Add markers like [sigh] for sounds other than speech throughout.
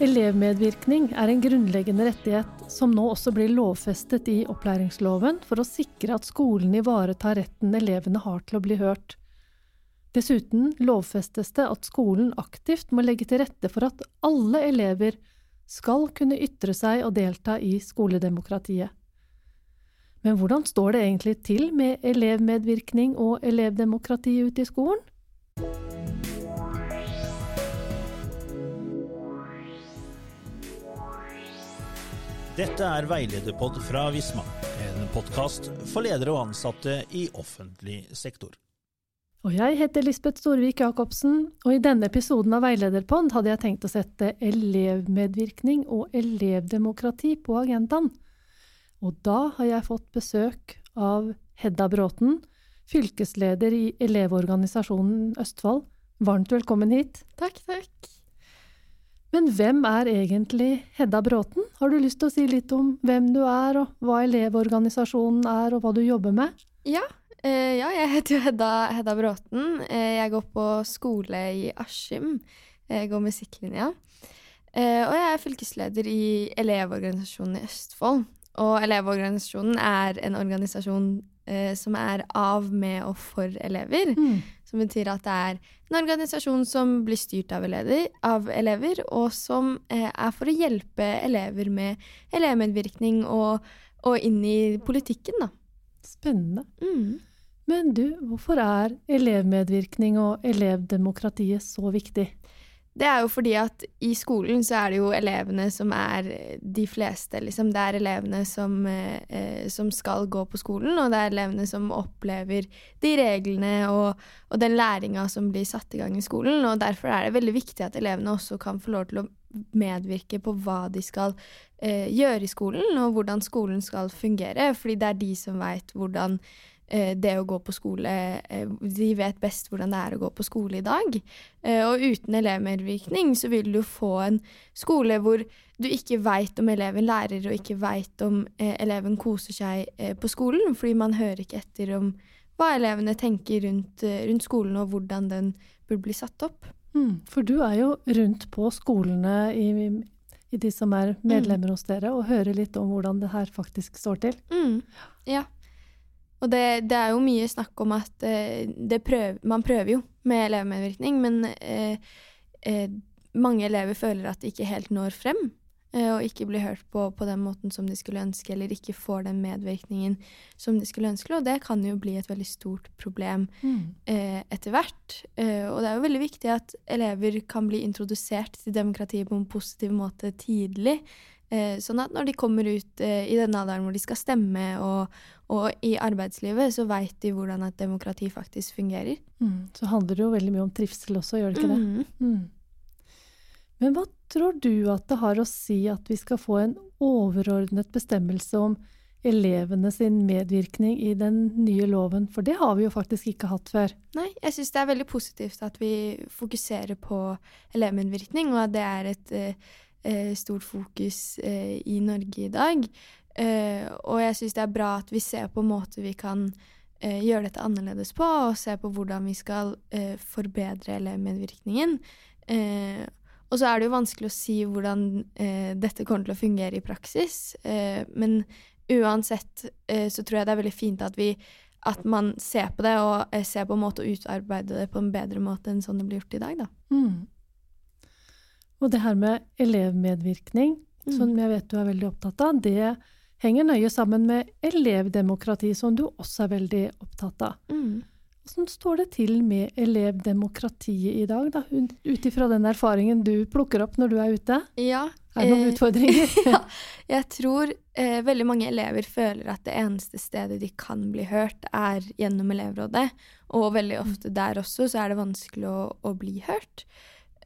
Elevmedvirkning er en grunnleggende rettighet som nå også blir lovfestet i opplæringsloven for å sikre at skolen ivaretar retten elevene har til å bli hørt. Dessuten lovfestes det at skolen aktivt må legge til rette for at alle elever skal kunne ytre seg og delta i skoledemokratiet. Men hvordan står det egentlig til med elevmedvirkning og elevdemokrati ute i skolen? Dette er Veilederpod fra Visma, en podkast for ledere og ansatte i offentlig sektor. Og jeg heter Lisbeth Storvik Jacobsen, og i denne episoden av Veilederpod hadde jeg tenkt å sette elevmedvirkning og elevdemokrati på agendaen. Og da har jeg fått besøk av Hedda Bråten, fylkesleder i Elevorganisasjonen Østfold. Varmt velkommen hit. Takk, takk. Men hvem er egentlig Hedda Bråten? Har du lyst til å si litt om hvem du er, og hva Elevorganisasjonen er, og hva du jobber med? Ja, eh, ja jeg heter jo Hedda, Hedda Bråten. Eh, jeg går på skole i Askim. Jeg går musikklinja. Eh, og jeg er fylkesleder i Elevorganisasjonen i Østfold. Og Elevorganisasjonen er en organisasjon eh, som er av, med og for elever. Mm. Som betyr at det er en organisasjon som blir styrt av elever, av elever og som eh, er for å hjelpe elever med elevmedvirkning og, og inn i politikken, da. Spennende. Mm. Men du, hvorfor er elevmedvirkning og elevdemokratiet så viktig? Det er jo fordi at i skolen så er det jo elevene som er de fleste, liksom. Det er elevene som, eh, som skal gå på skolen, og det er elevene som opplever de reglene og, og den læringa som blir satt i gang i skolen. Og derfor er det veldig viktig at elevene også kan få lov til å medvirke på hva de skal eh, gjøre i skolen, og hvordan skolen skal fungere, fordi det er de som veit hvordan Eh, det å gå på skole eh, De vet best hvordan det er å gå på skole i dag. Eh, og uten elevmedvirkning så vil du få en skole hvor du ikke veit om eleven lærer, og ikke veit om eleven koser seg på skolen, fordi man hører ikke etter om hva elevene tenker rundt, rundt skolen, og hvordan den burde bli satt opp. Mm, for du er jo rundt på skolene i, i de som er medlemmer mm. hos dere, og hører litt om hvordan det her faktisk står til. Mm. Ja. Og det, det, er jo mye snakk om at eh, prøver, man prøver jo med elevmedvirkning, men eh, eh, mange elever føler at de ikke helt når frem. Eh, og ikke blir hørt på på den måten som de skulle ønske, eller ikke får den medvirkningen som de skulle ønske. Og det kan jo bli et veldig stort problem mm. Eh, etter hvert. Eh, og det er jo veldig viktig at elever kan bli introdusert til demokratiet på en positiv måte tidlig. Eh, sånn at når de kommer ut eh, i den alderen hvor de skal stemme, og, og i arbeidslivet, så veit de hvordan et demokrati faktisk fungerer. Mm. Så handler det jo veldig mye om trivsel også, gjør det ikke det? Mm. Mm. Men hva tror du at det har å si at vi skal få en overordnet bestemmelse om elevene sin medvirkning i den nye loven, for det har vi jo faktisk ikke hatt før. Nei, jeg syns det er veldig positivt at vi fokuserer på elevmedvirkning, og at det er et eh, stort fokus eh, i Norge i dag. Eh, og jeg syns det er bra at vi ser på måter vi kan eh, gjøre dette annerledes på, og se på hvordan vi skal eh, forbedre elevmedvirkningen. Eh, og så er det jo vanskelig å si hvordan dette kommer til å fungere i praksis, men uansett så tror jeg det er veldig fint at vi at man ser på det, og ser på en måte å utarbeide det på en bedre måte enn sånn det blir gjort i dag, da. Mm. Og det her med elevmedvirkning, mm. som jeg vet du er veldig opptatt av, det henger nøye sammen med elevdemokrati, som du også er veldig opptatt av. Mm. Hvordan står det til med elevdemokratiet i dag, da, ut ifra den erfaringen du plukker opp når du er ute? Ja. Er det noen eh, utfordringer? [laughs] ja, jeg tror eh, veldig mange elever føler at det eneste stedet de kan bli hørt, er gjennom elevrådet. Og veldig ofte der også så er det vanskelig å, å bli hørt.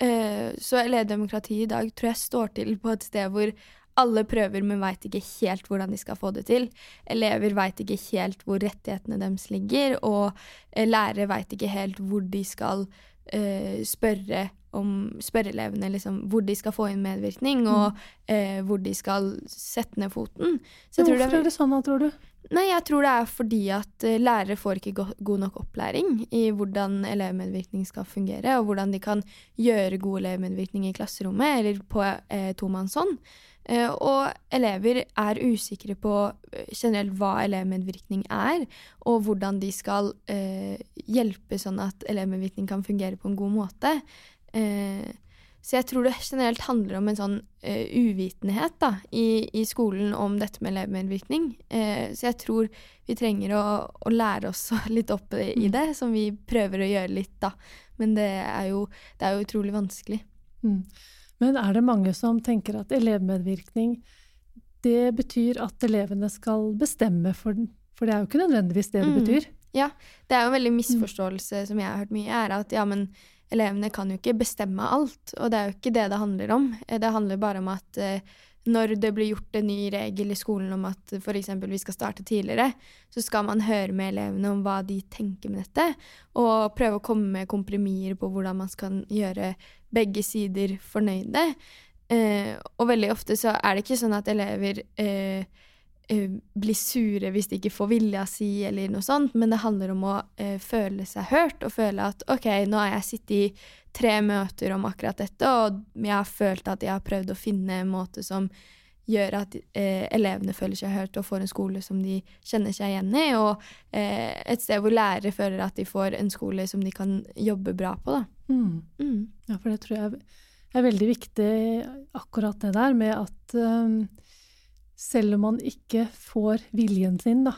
Uh, så elevdemokratiet i dag tror jeg står til på et sted hvor alle prøver, men veit ikke helt hvordan de skal få det til. Elever veit ikke helt hvor rettighetene deres ligger, og uh, lærere veit ikke helt hvor de skal eh, spørre om spørre elevene liksom, hvor de skal få inn medvirkning, og eh, hvor de skal sette ned foten. Så Hvorfor er, er det sånn, da, tror du? Nei, jeg tror det er fordi at uh, lærere får ikke god nok opplæring i hvordan elevmedvirkning skal fungere, og hvordan de kan gjøre god elevmedvirkning i klasserommet eller på eh, tomannshånd. Eh, og elever er usikre på generelt hva elevmedvirkning er, og hvordan de skal hjelpe sånn at elevmedvirkning kan fungere på en god måte. Uh, så jeg tror det generelt handler om en sånn uh, uvitenhet da, i, i, skolen om dette med elevmedvirkning. Uh, så jeg tror vi trenger å, å lære oss [laughs] litt opp i, mm. det, som vi prøver å gjøre litt, da. Men det er jo, det er jo utrolig vanskelig. Mm. Men er det mange som tenker at elevmedvirkning det betyr at elevene skal bestemme for den? For det er jo ikke nødvendigvis det det mm. betyr. Ja, det er jo en veldig misforståelse som jeg har hørt mye, er at ja, men elevene kan jo ikke bestemme alt, og det er jo ikke det det handler om. Eh, det handler bare om at eh, når det blir gjort en ny regel i skolen om at f.eks. vi skal starte tidligere, så skal man høre med elevene om hva de tenker med dette, og prøve å komme med komprimier på hvordan man skal gjøre begge sider fornøyde. Eh, og veldig ofte så er det ikke sånn at elever eh, bli sure hvis de ikke får vilja si, eller noe sånt, men det handler om å uh, føle seg hørt, og føle at OK, nå har jeg sittet i tre møter om akkurat dette, og jeg har følt at jeg har prøvd å finne en måte som gjør at uh, elevene føler seg hørt og får en skole som de kjenner seg igjen i, og et sted hvor lærere føler at de får en skole som de kan jobbe bra på. Da. Mm. Mm. Ja, for det tror jeg er veldig viktig, akkurat det der med at um, selv om man ikke får viljen sin, da,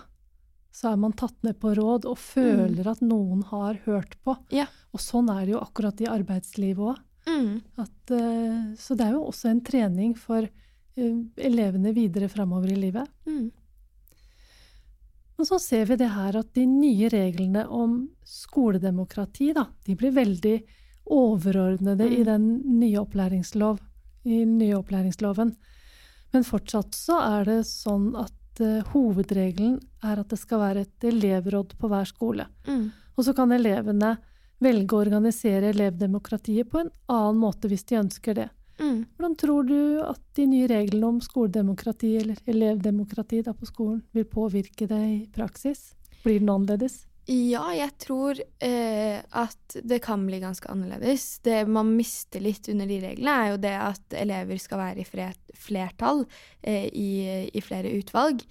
så er man tatt med på råd og føler mm. at noen har hørt på. Ja. Og sånn er det jo akkurat i arbeidslivet òg. Mm. Uh, så det er jo også en trening for uh, elevene videre framover i livet. Mm. Og så ser vi det her at de nye reglene om skoledemokrati, da, de blir veldig overordnede i mm. den nye opplæringslov, i den nye opplæringsloven. Men fortsatt så er det sånn at uh, hovedregelen er at det skal være et elevråd på hver skole. Mm. Og så kan elevene velge å organisere elevdemokratiet på en annen måte hvis de ønsker det. Mm. Hvordan tror du at de nye reglene om skoledemokrati eller elevdemokrati da på skolen vil påvirke det i praksis? Blir den annerledes? Ja, jeg tror eh, at det kan bli ganske annerledes. Det man mister litt under de reglene, er jo det at elever skal være i flertall eh, i, i, flere utvalg.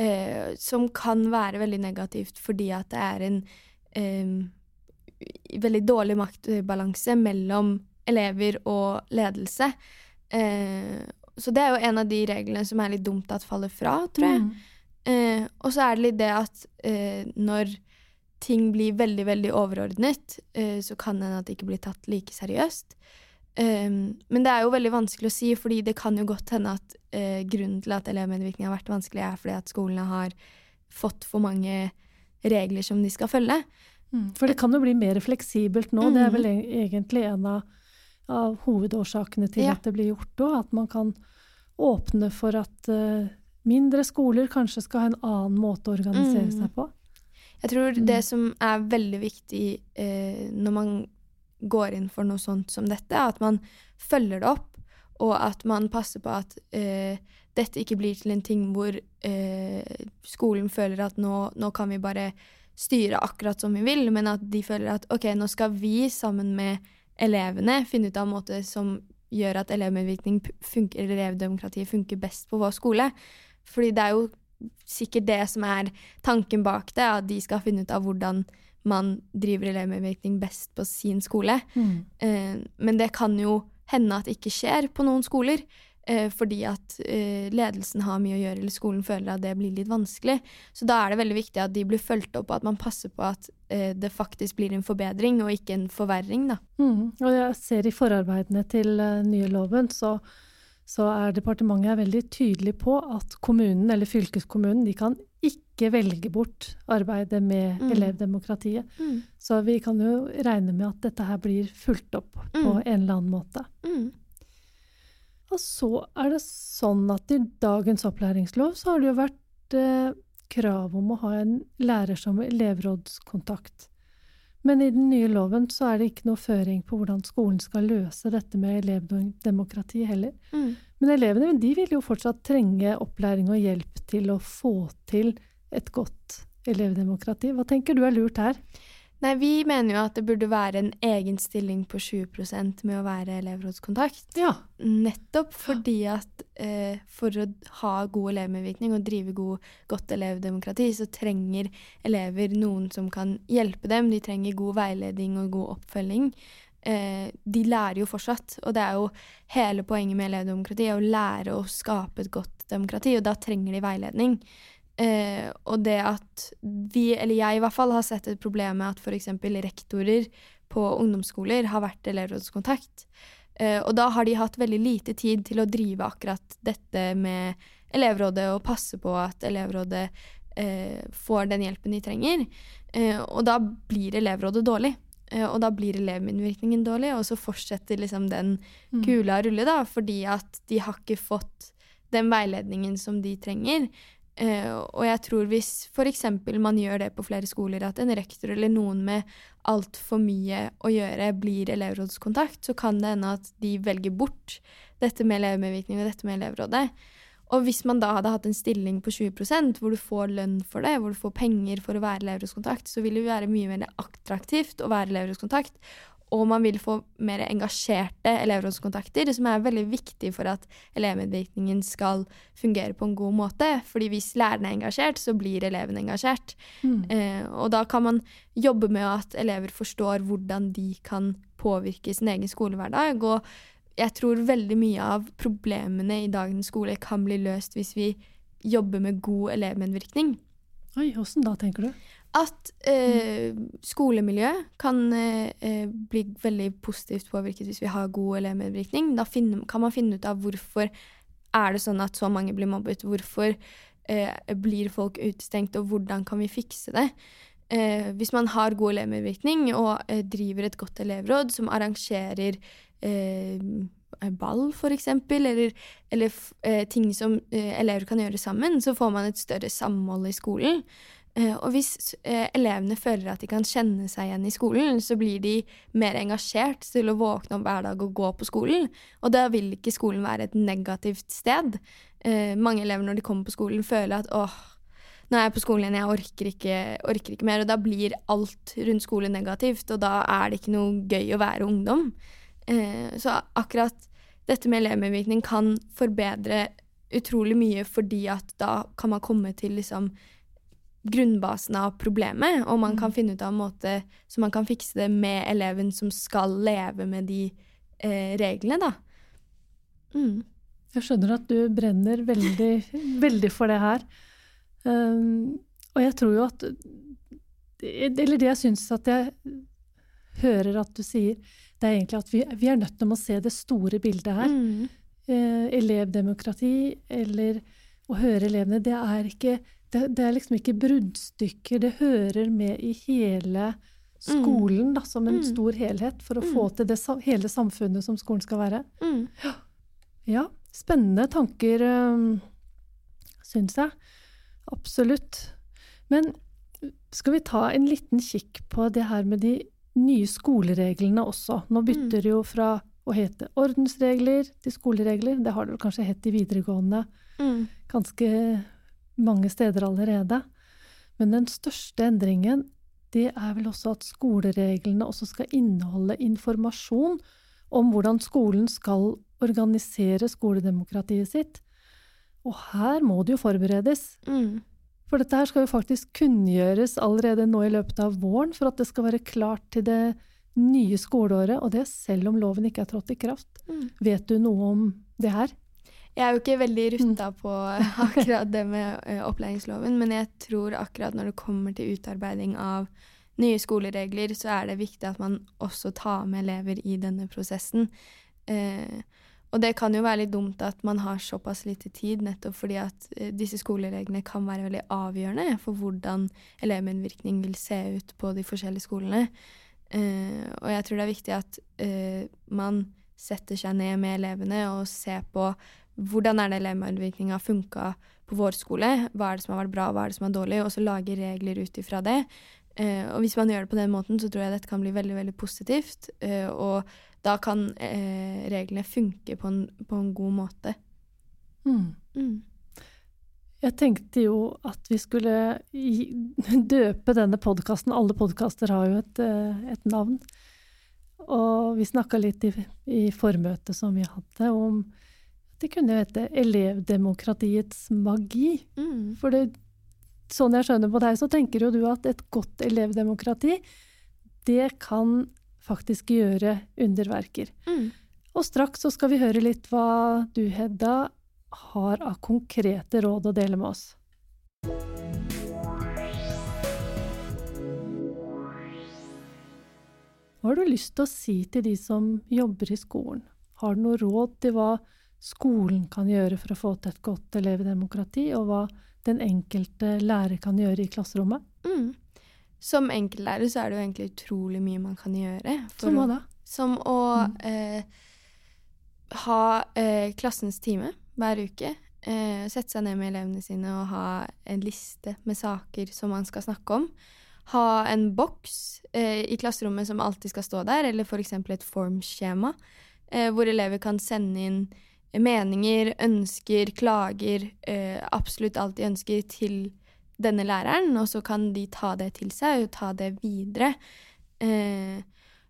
Eh, som kan være veldig negativt fordi at det er en eh, veldig dårlig maktbalanse mellom elever og ledelse. Eh, så det er jo en av de reglene som er litt dumt at faller fra, tror jeg. Mm. Eh, og så er det litt det at når ting blir veldig, veldig overordnet, uh, så kan det hende at det ikke blir tatt like seriøst. Um, men det er jo veldig vanskelig å si, fordi det kan jo godt hende at uh, grunnen til at elevmedvirkning har vært vanskelig, er fordi at skolene har fått for mange regler som de skal følge. Mm, for det kan jo bli mer fleksibelt nå. Mm. Det er vel mm. egentlig en av, av hovedårsakene til ja. at det blir gjort òg. At man kan åpne for at uh, mindre skoler kanskje skal ha en annen måte å organisere mm. seg på. Jeg tror mm. det som er veldig viktig eh, når man går inn for noe sånt som dette, er at man følger det opp, og at man passer på at eh, dette ikke blir til en ting hvor eh, skolen føler at nå, nå, kan vi bare styre akkurat som vi vil, men at de føler at ok, nå skal vi sammen med elevene finne ut av en måte som gjør at elevmedvirkning funker, eller elevdemokratiet funker best på vår skole. Fordi det er jo sikkert det som er tanken bak det, at de skal finne ut av hvordan man driver elevmedvirkning best på sin skole. Mm. Eh, men det kan jo hende at det ikke skjer på noen skoler. Eh, fordi at eh, ledelsen har mye å gjøre, eller skolen føler at det blir litt vanskelig. Så da er det veldig viktig at de blir fulgt opp, og at man passer på at eh, det faktisk blir en forbedring, og ikke en forverring. Da. Mm. Og jeg ser i forarbeidene til uh, nye loven, så så er departementet veldig tydelig på at kommunen eller fylkeskommunen de kan ikke velge bort arbeidet med mm. elevdemokratiet. Mm. Så vi kan jo regne med at dette her blir fulgt opp mm. på en eller annen måte. Mm. Og så er det sånn at i dagens opplæringslov så har det jo vært eh, krav om å ha en lærer som elevrådskontakt. Men i den nye loven så er det ikke noe føring på hvordan skolen skal løse dette med elevdemokrati heller. Mm. Men elevene de vil jo fortsatt trenge opplæring og hjelp til å få til et godt elevdemokrati. Hva tenker du er lurt her? Nei, Vi mener jo at det burde være en egen stilling på 20% med å være elevrådskontakt. Ja. Nettopp fordi at eh, for å ha god elevmedvirkning og drive god, godt elevdemokrati, så trenger elever noen som kan hjelpe dem. De trenger god veiledning og god oppfølging. Eh, de lærer jo fortsatt, og det er jo hele poenget med elevdemokrati, å lære å skape et godt demokrati, og da trenger de veiledning. Eh, og det at vi, eller jeg i hvert fall, har sett et problem med at f.eks. rektorer på ungdomsskoler har vært elevrådskontakt. Eh, og da har de hatt veldig lite tid til å drive akkurat dette med elevrådet og passe på at elevrådet eh, får den hjelpen de trenger. Eh, og da blir elevrådet dårlig. Eh, og da blir elevmedvirkningen dårlig, og så fortsetter liksom den Mm. kula å rulle, da, fordi at de har ikke fått den veiledningen som de trenger. Eh, og jeg tror hvis f.eks. man gjør det på flere skoler, at en rektor eller noen med altfor mye å gjøre blir elevrådskontakt, så kan det hende at de velger bort dette med elevmedvirkning og dette med elevrådet. Og hvis man da hadde hatt en stilling på 20% hvor du får lønn for det, hvor du får penger for å være elevrådskontakt, så vil det være mye mer attraktivt å være elevrådskontakt. Og man vil få mer engasjerte elevrådskontakter, som er veldig viktig for at elevmedvirkningen skal fungere på en god måte. Fordi hvis læreren er engasjert, så blir eleven engasjert. Mm. Eh, og da kan man jobbe med at elever forstår hvordan de kan påvirke sin egen skolehverdag. Og jeg tror veldig mye av problemene i dagens skole kan bli løst hvis vi jobber med god elevmedvirkning. Oi, åssen da, tenker du? At eh, skolemiljøet kan eh, eh, bli veldig positivt påvirket hvis vi har god elevmedvirkning. Da finne, kan man finne ut av hvorfor er det sånn at så mange blir mobbet. Hvorfor eh, blir folk utestengt, og hvordan kan vi fikse det? Eh, hvis man har god elevmedvirkning og eh, driver et godt elevråd som arrangerer ball, f.eks., eller, eller ting som elever kan gjøre sammen, så får man et større samhold i skolen. Eh, og hvis eh, elevene føler at de kan kjenne seg igjen i skolen, så blir de mer engasjert til å våkne opp hver dag og gå på skolen. Og da vil ikke skolen være et negativt sted. Eh, mange elever når de kommer på skolen, føler at åh, nå er jeg på skolen igjen, jeg orker ikke, orker ikke mer. Og da blir alt rundt skolen negativt, og da er det ikke noe gøy å være ungdom. Så akkurat dette med elevmedvirkning kan forbedre utrolig mye, fordi at da kan man komme til liksom grunnbasen av problemet, og man kan finne ut av en måte så man kan fikse det med eleven som skal leve med de eh, reglene, da. Mm. Jeg skjønner at du brenner veldig, [laughs] veldig for det her. Um, og jeg tror jo at Eller det jeg syns at jeg hører at du sier, det er egentlig at vi, vi er nødt til å se det store bildet her. Mm. Eh, elevdemokrati eller å høre elevene, det er ikke det, det er liksom ikke bruddstykker. Det hører med i hele skolen da, som en Mm. stor helhet, for å Mm. få til det hele samfunnet som skolen skal være. Mm. Ja, spennende tanker, um, syns jeg. Absolutt. Men skal vi ta en liten kikk på det her med de nye skolereglene også? Nå bytter det jo fra å hete ordensregler til skoleregler. Det har det vel kanskje hett i videregående Mm. ganske mange steder allerede. Men den største endringen, det er vel også at skolereglene også skal inneholde informasjon om hvordan skolen skal organisere skoledemokratiet sitt. Og her må det jo forberedes. Mm. For dette her skal jo faktisk kunngjøres allerede nå i løpet av våren, for at det skal være klart til det nye skoleåret, og det selv om loven ikke er trådt i kraft. Mm. Vet du noe om det her? Jeg er jo ikke veldig rutta på [laughs] akkurat det med eh, opplæringsloven, men jeg tror akkurat når det kommer til utarbeiding av nye skoleregler, så er det viktig at man også tar med elever i denne prosessen. Eh, og det kan jo være litt dumt at man har såpass lite tid, nettopp fordi at eh, disse skolereglene kan være veldig avgjørende for hvordan elevmedvirkning vil se ut på de forskjellige skolene. Eh, og jeg tror det er viktig at eh, man setter seg ned med elevene og ser på hvordan er det elevmedvirkninga funka på vår skole, hva er det som har vært bra, hva er det som er dårlig, og så lage regler ut ifra det. Eh, og hvis man gjør det på den måten, så tror jeg dette kan bli veldig veldig positivt. Eh, og da kan eh, reglene funke på en, på en god måte. Mm. Mm. Jeg tenkte jo at vi skulle [laughs] døpe denne podkasten Alle podkaster har jo et, eh, et, navn. Og vi snakka litt i, i formøtet som vi hadde, om det kunne hete Elevdemokratiets magi. Mm. For det, sånn jeg skjønner på deg, så tenker jo du at et godt elevdemokrati, det kan faktisk gjøre underverker. Mm. Og straks så skal vi høre litt hva du, Hedda, har av konkrete råd å dele med oss. Hva har du lyst til å si til de som jobber i skolen? Har du noe råd til hva skolen kan gjøre for å få til et godt elevdemokrati, og hva den enkelte lærer kan gjøre i klasserommet? Mm. Som enkeltlærer så er det jo egentlig utrolig mye man kan gjøre. Som hva da? Som å mm. eh, ha eh, klassens time hver uke. Eh, sette seg ned med elevene sine og ha en liste med saker som man skal snakke om. Ha en boks eh, i klasserommet som alltid skal stå der, eller f.eks. et formskjema, eh, hvor elever kan sende inn meninger, ønsker, klager, eh, absolutt alt de ønsker, til denne læreren, og så kan de ta det til seg og ta det videre. Eh,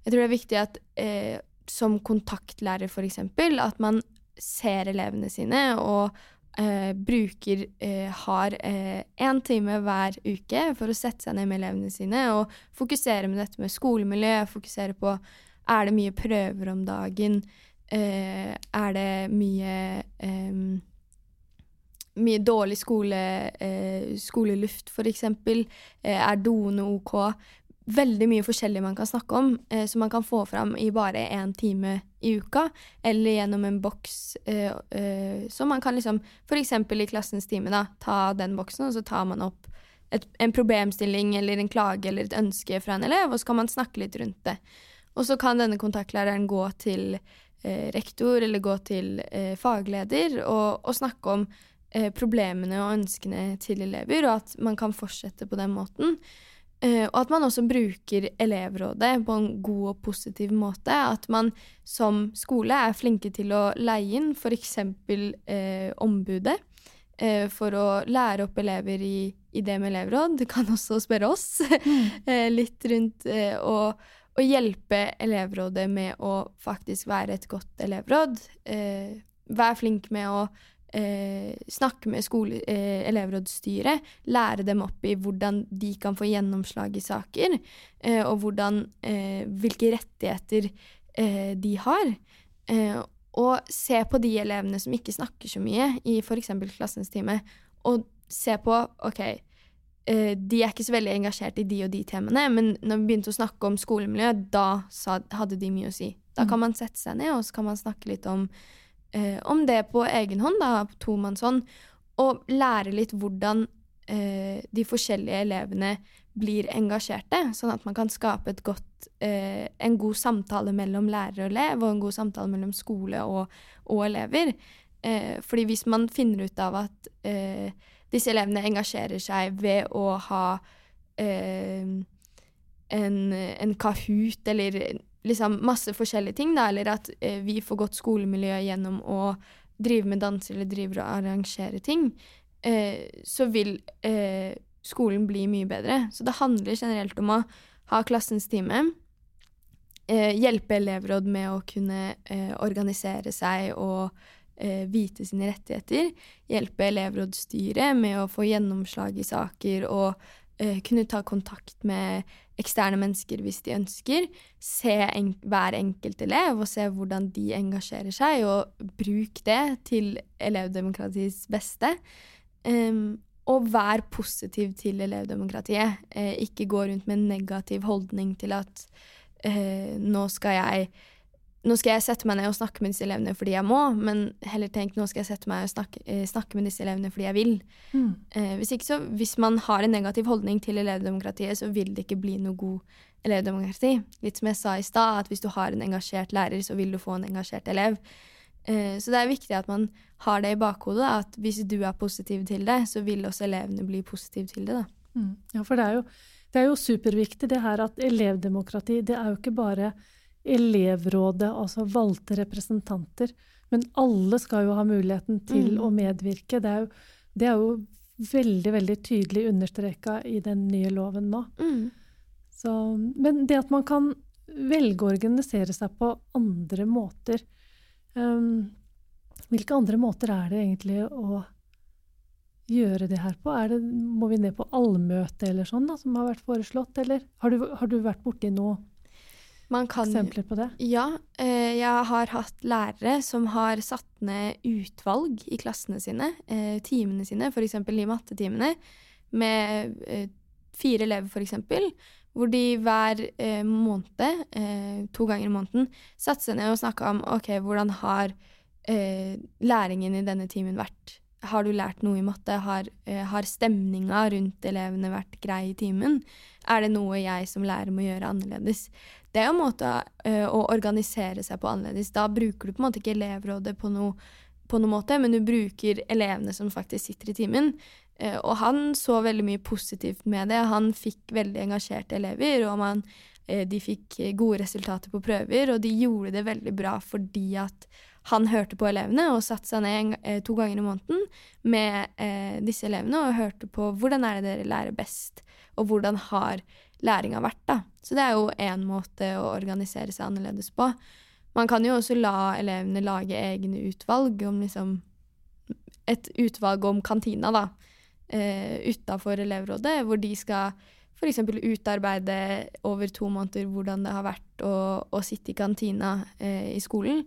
jeg tror det er viktig at eh, som kontaktlærer, f.eks., at man ser elevene sine og eh, bruker eh, har én eh, time hver uke for å sette seg ned med elevene sine og fokusere med dette med skolemiljø, fokusere på er det mye prøver om dagen, eh, er det mye eh, mye dårlig skole, eh, skoleluft, f.eks. Eh, er doene OK? veldig mye forskjellig man kan snakke om, eh, som man kan få fram i bare én time i uka, eller gjennom en boks eh, eh, så man kan liksom F.eks. i klassens time, da, ta den boksen, og så tar man opp et, en problemstilling eller en klage eller et ønske fra en elev, og så kan man snakke litt rundt det. Og så kan denne kontaktlæreren gå til rektor eller gå til eh, fagleder og, og, snakke om eh, problemene og ønskene til elever, og at man kan fortsette på den måten. Og at man også bruker elevrådet på en god og positiv måte. At man som skole er flinke til å leie inn f.eks. Eh, ombudet. For å lære opp elever i, i, det med elevråd. Du kan også spørre oss mm. [laughs] litt rundt og, og, hjelpe elevrådet med å faktisk være et godt elevråd. vær flink med å eh, snakke med skole, eh, elevrådsstyret, lære dem opp i hvordan de kan få gjennomslag i saker, eh, og hvordan, eh, hvilke rettigheter eh, de har. Eh, og se på de elevene som ikke snakker så mye i f.eks. klassens time, og se på OK, de er ikke så veldig engasjert i de og de temaene, men når vi begynte å snakke om skolemiljø, da hadde de mye å si. Da kan mm. man sette seg ned, og så kan man snakke litt om eh, om det på egen hånd, da, på tomannshånd, og lære litt hvordan eh, de forskjellige elevene blir engasjerte, sånn at man kan skape godt, eh, en god samtale mellom lærer og elev, og en god samtale mellom skole og, og elever. Eh, fordi hvis man finner ut av at eh, disse elevene engasjerer seg ved å ha eh, en, en Kahoot eller liksom masse forskjellige ting, da, eller at eh, vi får godt skolemiljø gjennom å drive med danser eller driver og arrangerer ting, eh, så vil eh, skolen bli mye bedre. Så det handler generelt om å ha klassens time, eh, hjelpe elevråd med å kunne eh, organisere seg og eh, vite sine rettigheter, hjelpe elevrådsstyret med å få gjennomslag i saker og kunne ta kontakt med eksterne mennesker hvis de ønsker. Se en, hver enkelt elev og se hvordan de engasjerer seg, og bruk det til elevdemokratiets beste. Um, og vær positiv til elevdemokratiet. Eh, ikke gå rundt med en negativ holdning til at eh, nå skal jeg nå skal jeg sette meg ned og snakke med disse elevene fordi jeg må, men heller tenk nå skal jeg sette meg og snakke, eh, snakke med disse elevene fordi jeg vil. Mm. Eh, hvis ikke så, hvis man har en negativ holdning til elevdemokratiet, så vil det ikke bli noe god elevdemokrati. Litt som jeg sa i stad, at hvis du har en engasjert lærer, så vil du få en engasjert elev. Eh, så det er viktig at man har det i bakhodet, at hvis du er positiv til det, så vil også elevene bli positive til det. Mm. Ja, for det er, jo, det er jo superviktig det her at elevdemokrati, det er jo ikke bare elevrådet, altså valgte representanter. Men alle skal jo ha muligheten til mm. å medvirke. Det er, jo, det er, jo, veldig, veldig tydelig understreka i den nye loven nå. Mm. Så, men det at man kan velge å organisere seg på andre måter um, Hvilke andre måter er det egentlig å gjøre det her på? Det, må vi ned på allmøte eller sånn, da, som har vært foreslått? Eller har du, har du vært borti noen eksempler på det? Ja, eh, jeg har hatt lærere som har satt ned utvalg i klassene sine, eh, timene sine, f.eks. i mattetimene, med eh, fire elever, f.eks. Hvor de hver eh, måned, eh, to ganger i måneden, satte seg ned og snakka om ok, hvordan har eh, læringen i denne timen vært har du lært noe i matte? Har, uh, har stemninga rundt elevene vært grei i timen? Er det noe jeg som lærer må gjøre annerledes? Det er en måte uh, å organisere seg på annerledes. Da bruker du på en måte ikke elevrådet på noe, på noen måte, men du bruker elevene som faktisk sitter i timen. Uh, og han så veldig mye positivt med det. Han fikk veldig engasjerte elever, og man, de fikk gode resultater på prøver, og de gjorde det veldig bra fordi at han hørte på elevene og satte seg ned en, eh, to ganger i måneden med eh, disse elevene og hørte på hvordan er det dere lærer best, og hvordan har læringa vært. da. Så det er jo én måte å organisere seg annerledes på. Man kan jo også la elevene lage egne utvalg om liksom Et utvalg om kantina, da, eh, utafor elevrådet, hvor de skal f.eks. utarbeide over to måneder hvordan det har vært å, å sitte i kantina eh, i skolen.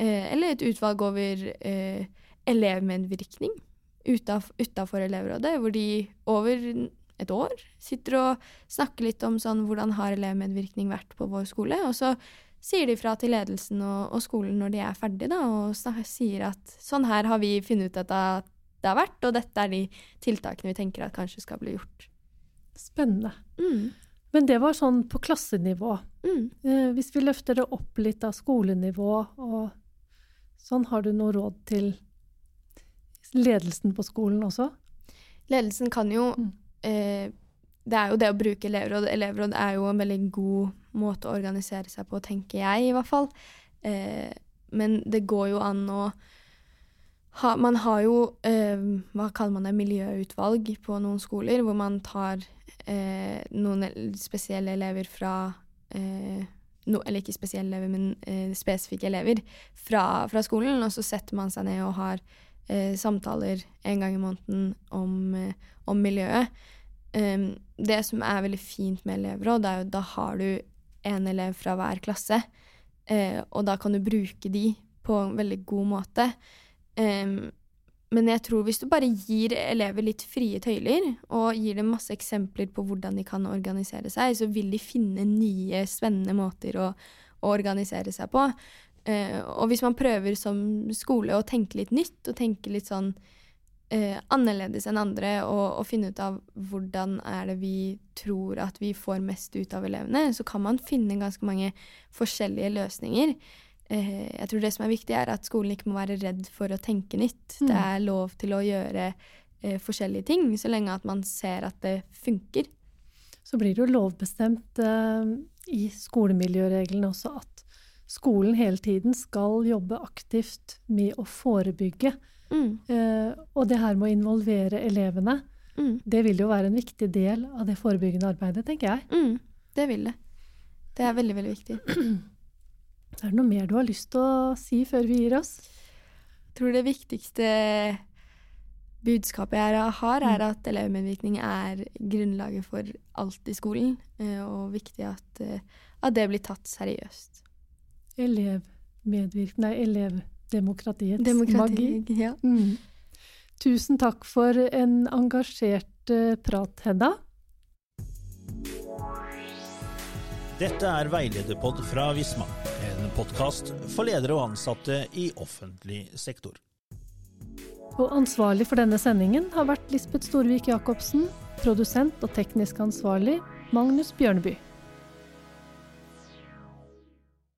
Eh, eller et utvalg over eh, elevmedvirkning utafor elevrådet, hvor de over et år sitter og snakker litt om sånn hvordan har elevmedvirkning vært på vår skole. Og så sier de fra til ledelsen og, og skolen når de er ferdige, da, og sier at sånn her har vi funnet ut at det har vært, og dette er de tiltakene vi tenker at kanskje skal bli gjort. Spennende. Mm. Men det var sånn på klassenivå. Mm. Eh, hvis vi løfter det opp litt av skolenivå og Sånn, har du noe råd til ledelsen på skolen også? Ledelsen kan jo mm. eh, Det er jo det å bruke elevråd. Elevråd er jo en veldig god måte å organisere seg på, tenker jeg i hvert fall. Eh, men det går jo an å ha, Man har jo eh, hva kaller man det, miljøutvalg på noen skoler, hvor man tar eh, noen spesielle elever fra eh, no, eller ikke spesielle elever, men eh, spesifikke elever fra, fra, skolen. Og så setter man seg ned og har eh, samtaler en gang i måneden om, eh, om miljøet. Um, det som er veldig fint med elevråd, er jo da har du en elev fra hver klasse. Eh, og da kan du bruke de på en veldig god måte. Um, men jeg tror hvis du bare gir elever litt frie tøyler, og gir dem masse eksempler på hvordan de kan organisere seg, så vil de finne nye, spennende måter å, å organisere seg på. Uh, og hvis man prøver som skole å tenke litt nytt, og tenke litt sånn uh, annerledes enn andre, og, og, finne ut av hvordan er det vi tror at vi får mest ut av elevene, så kan man finne ganske mange forskjellige løsninger. Eh, jeg tror det som er viktig, er at skolen ikke må være redd for å tenke nytt. Mm. Det er lov til å gjøre eh, forskjellige ting, så lenge at man ser at det funker. Så blir det jo lovbestemt eh, i skolemiljøreglene også at skolen hele tiden skal jobbe aktivt med å forebygge. Mm. Eh, og det her med å involvere elevene, mm. det vil jo være en viktig del av det forebyggende arbeidet, tenker jeg. Mm. Det vil det. Det er veldig, veldig viktig. [clears throat] Er det noe mer du har lyst til å si før vi gir oss? Jeg tror det viktigste budskapet jeg har, er mm. at elevmedvirkning er grunnlaget for alt i skolen, eh, og viktig at, eh, at det blir tatt seriøst. Elevmedvirkning Nei, elevdemokratiets Demokrati, magi. Ja. Mm. Tusen takk for en engasjert uh, prat, Hedda. Dette er Veilederpod fra Visma podkast for ledere og ansatte i offentlig sektor. Og ansvarlig for denne sendingen har vært Lisbeth Storvik Jacobsen, produsent og teknisk ansvarlig Magnus Bjørneby.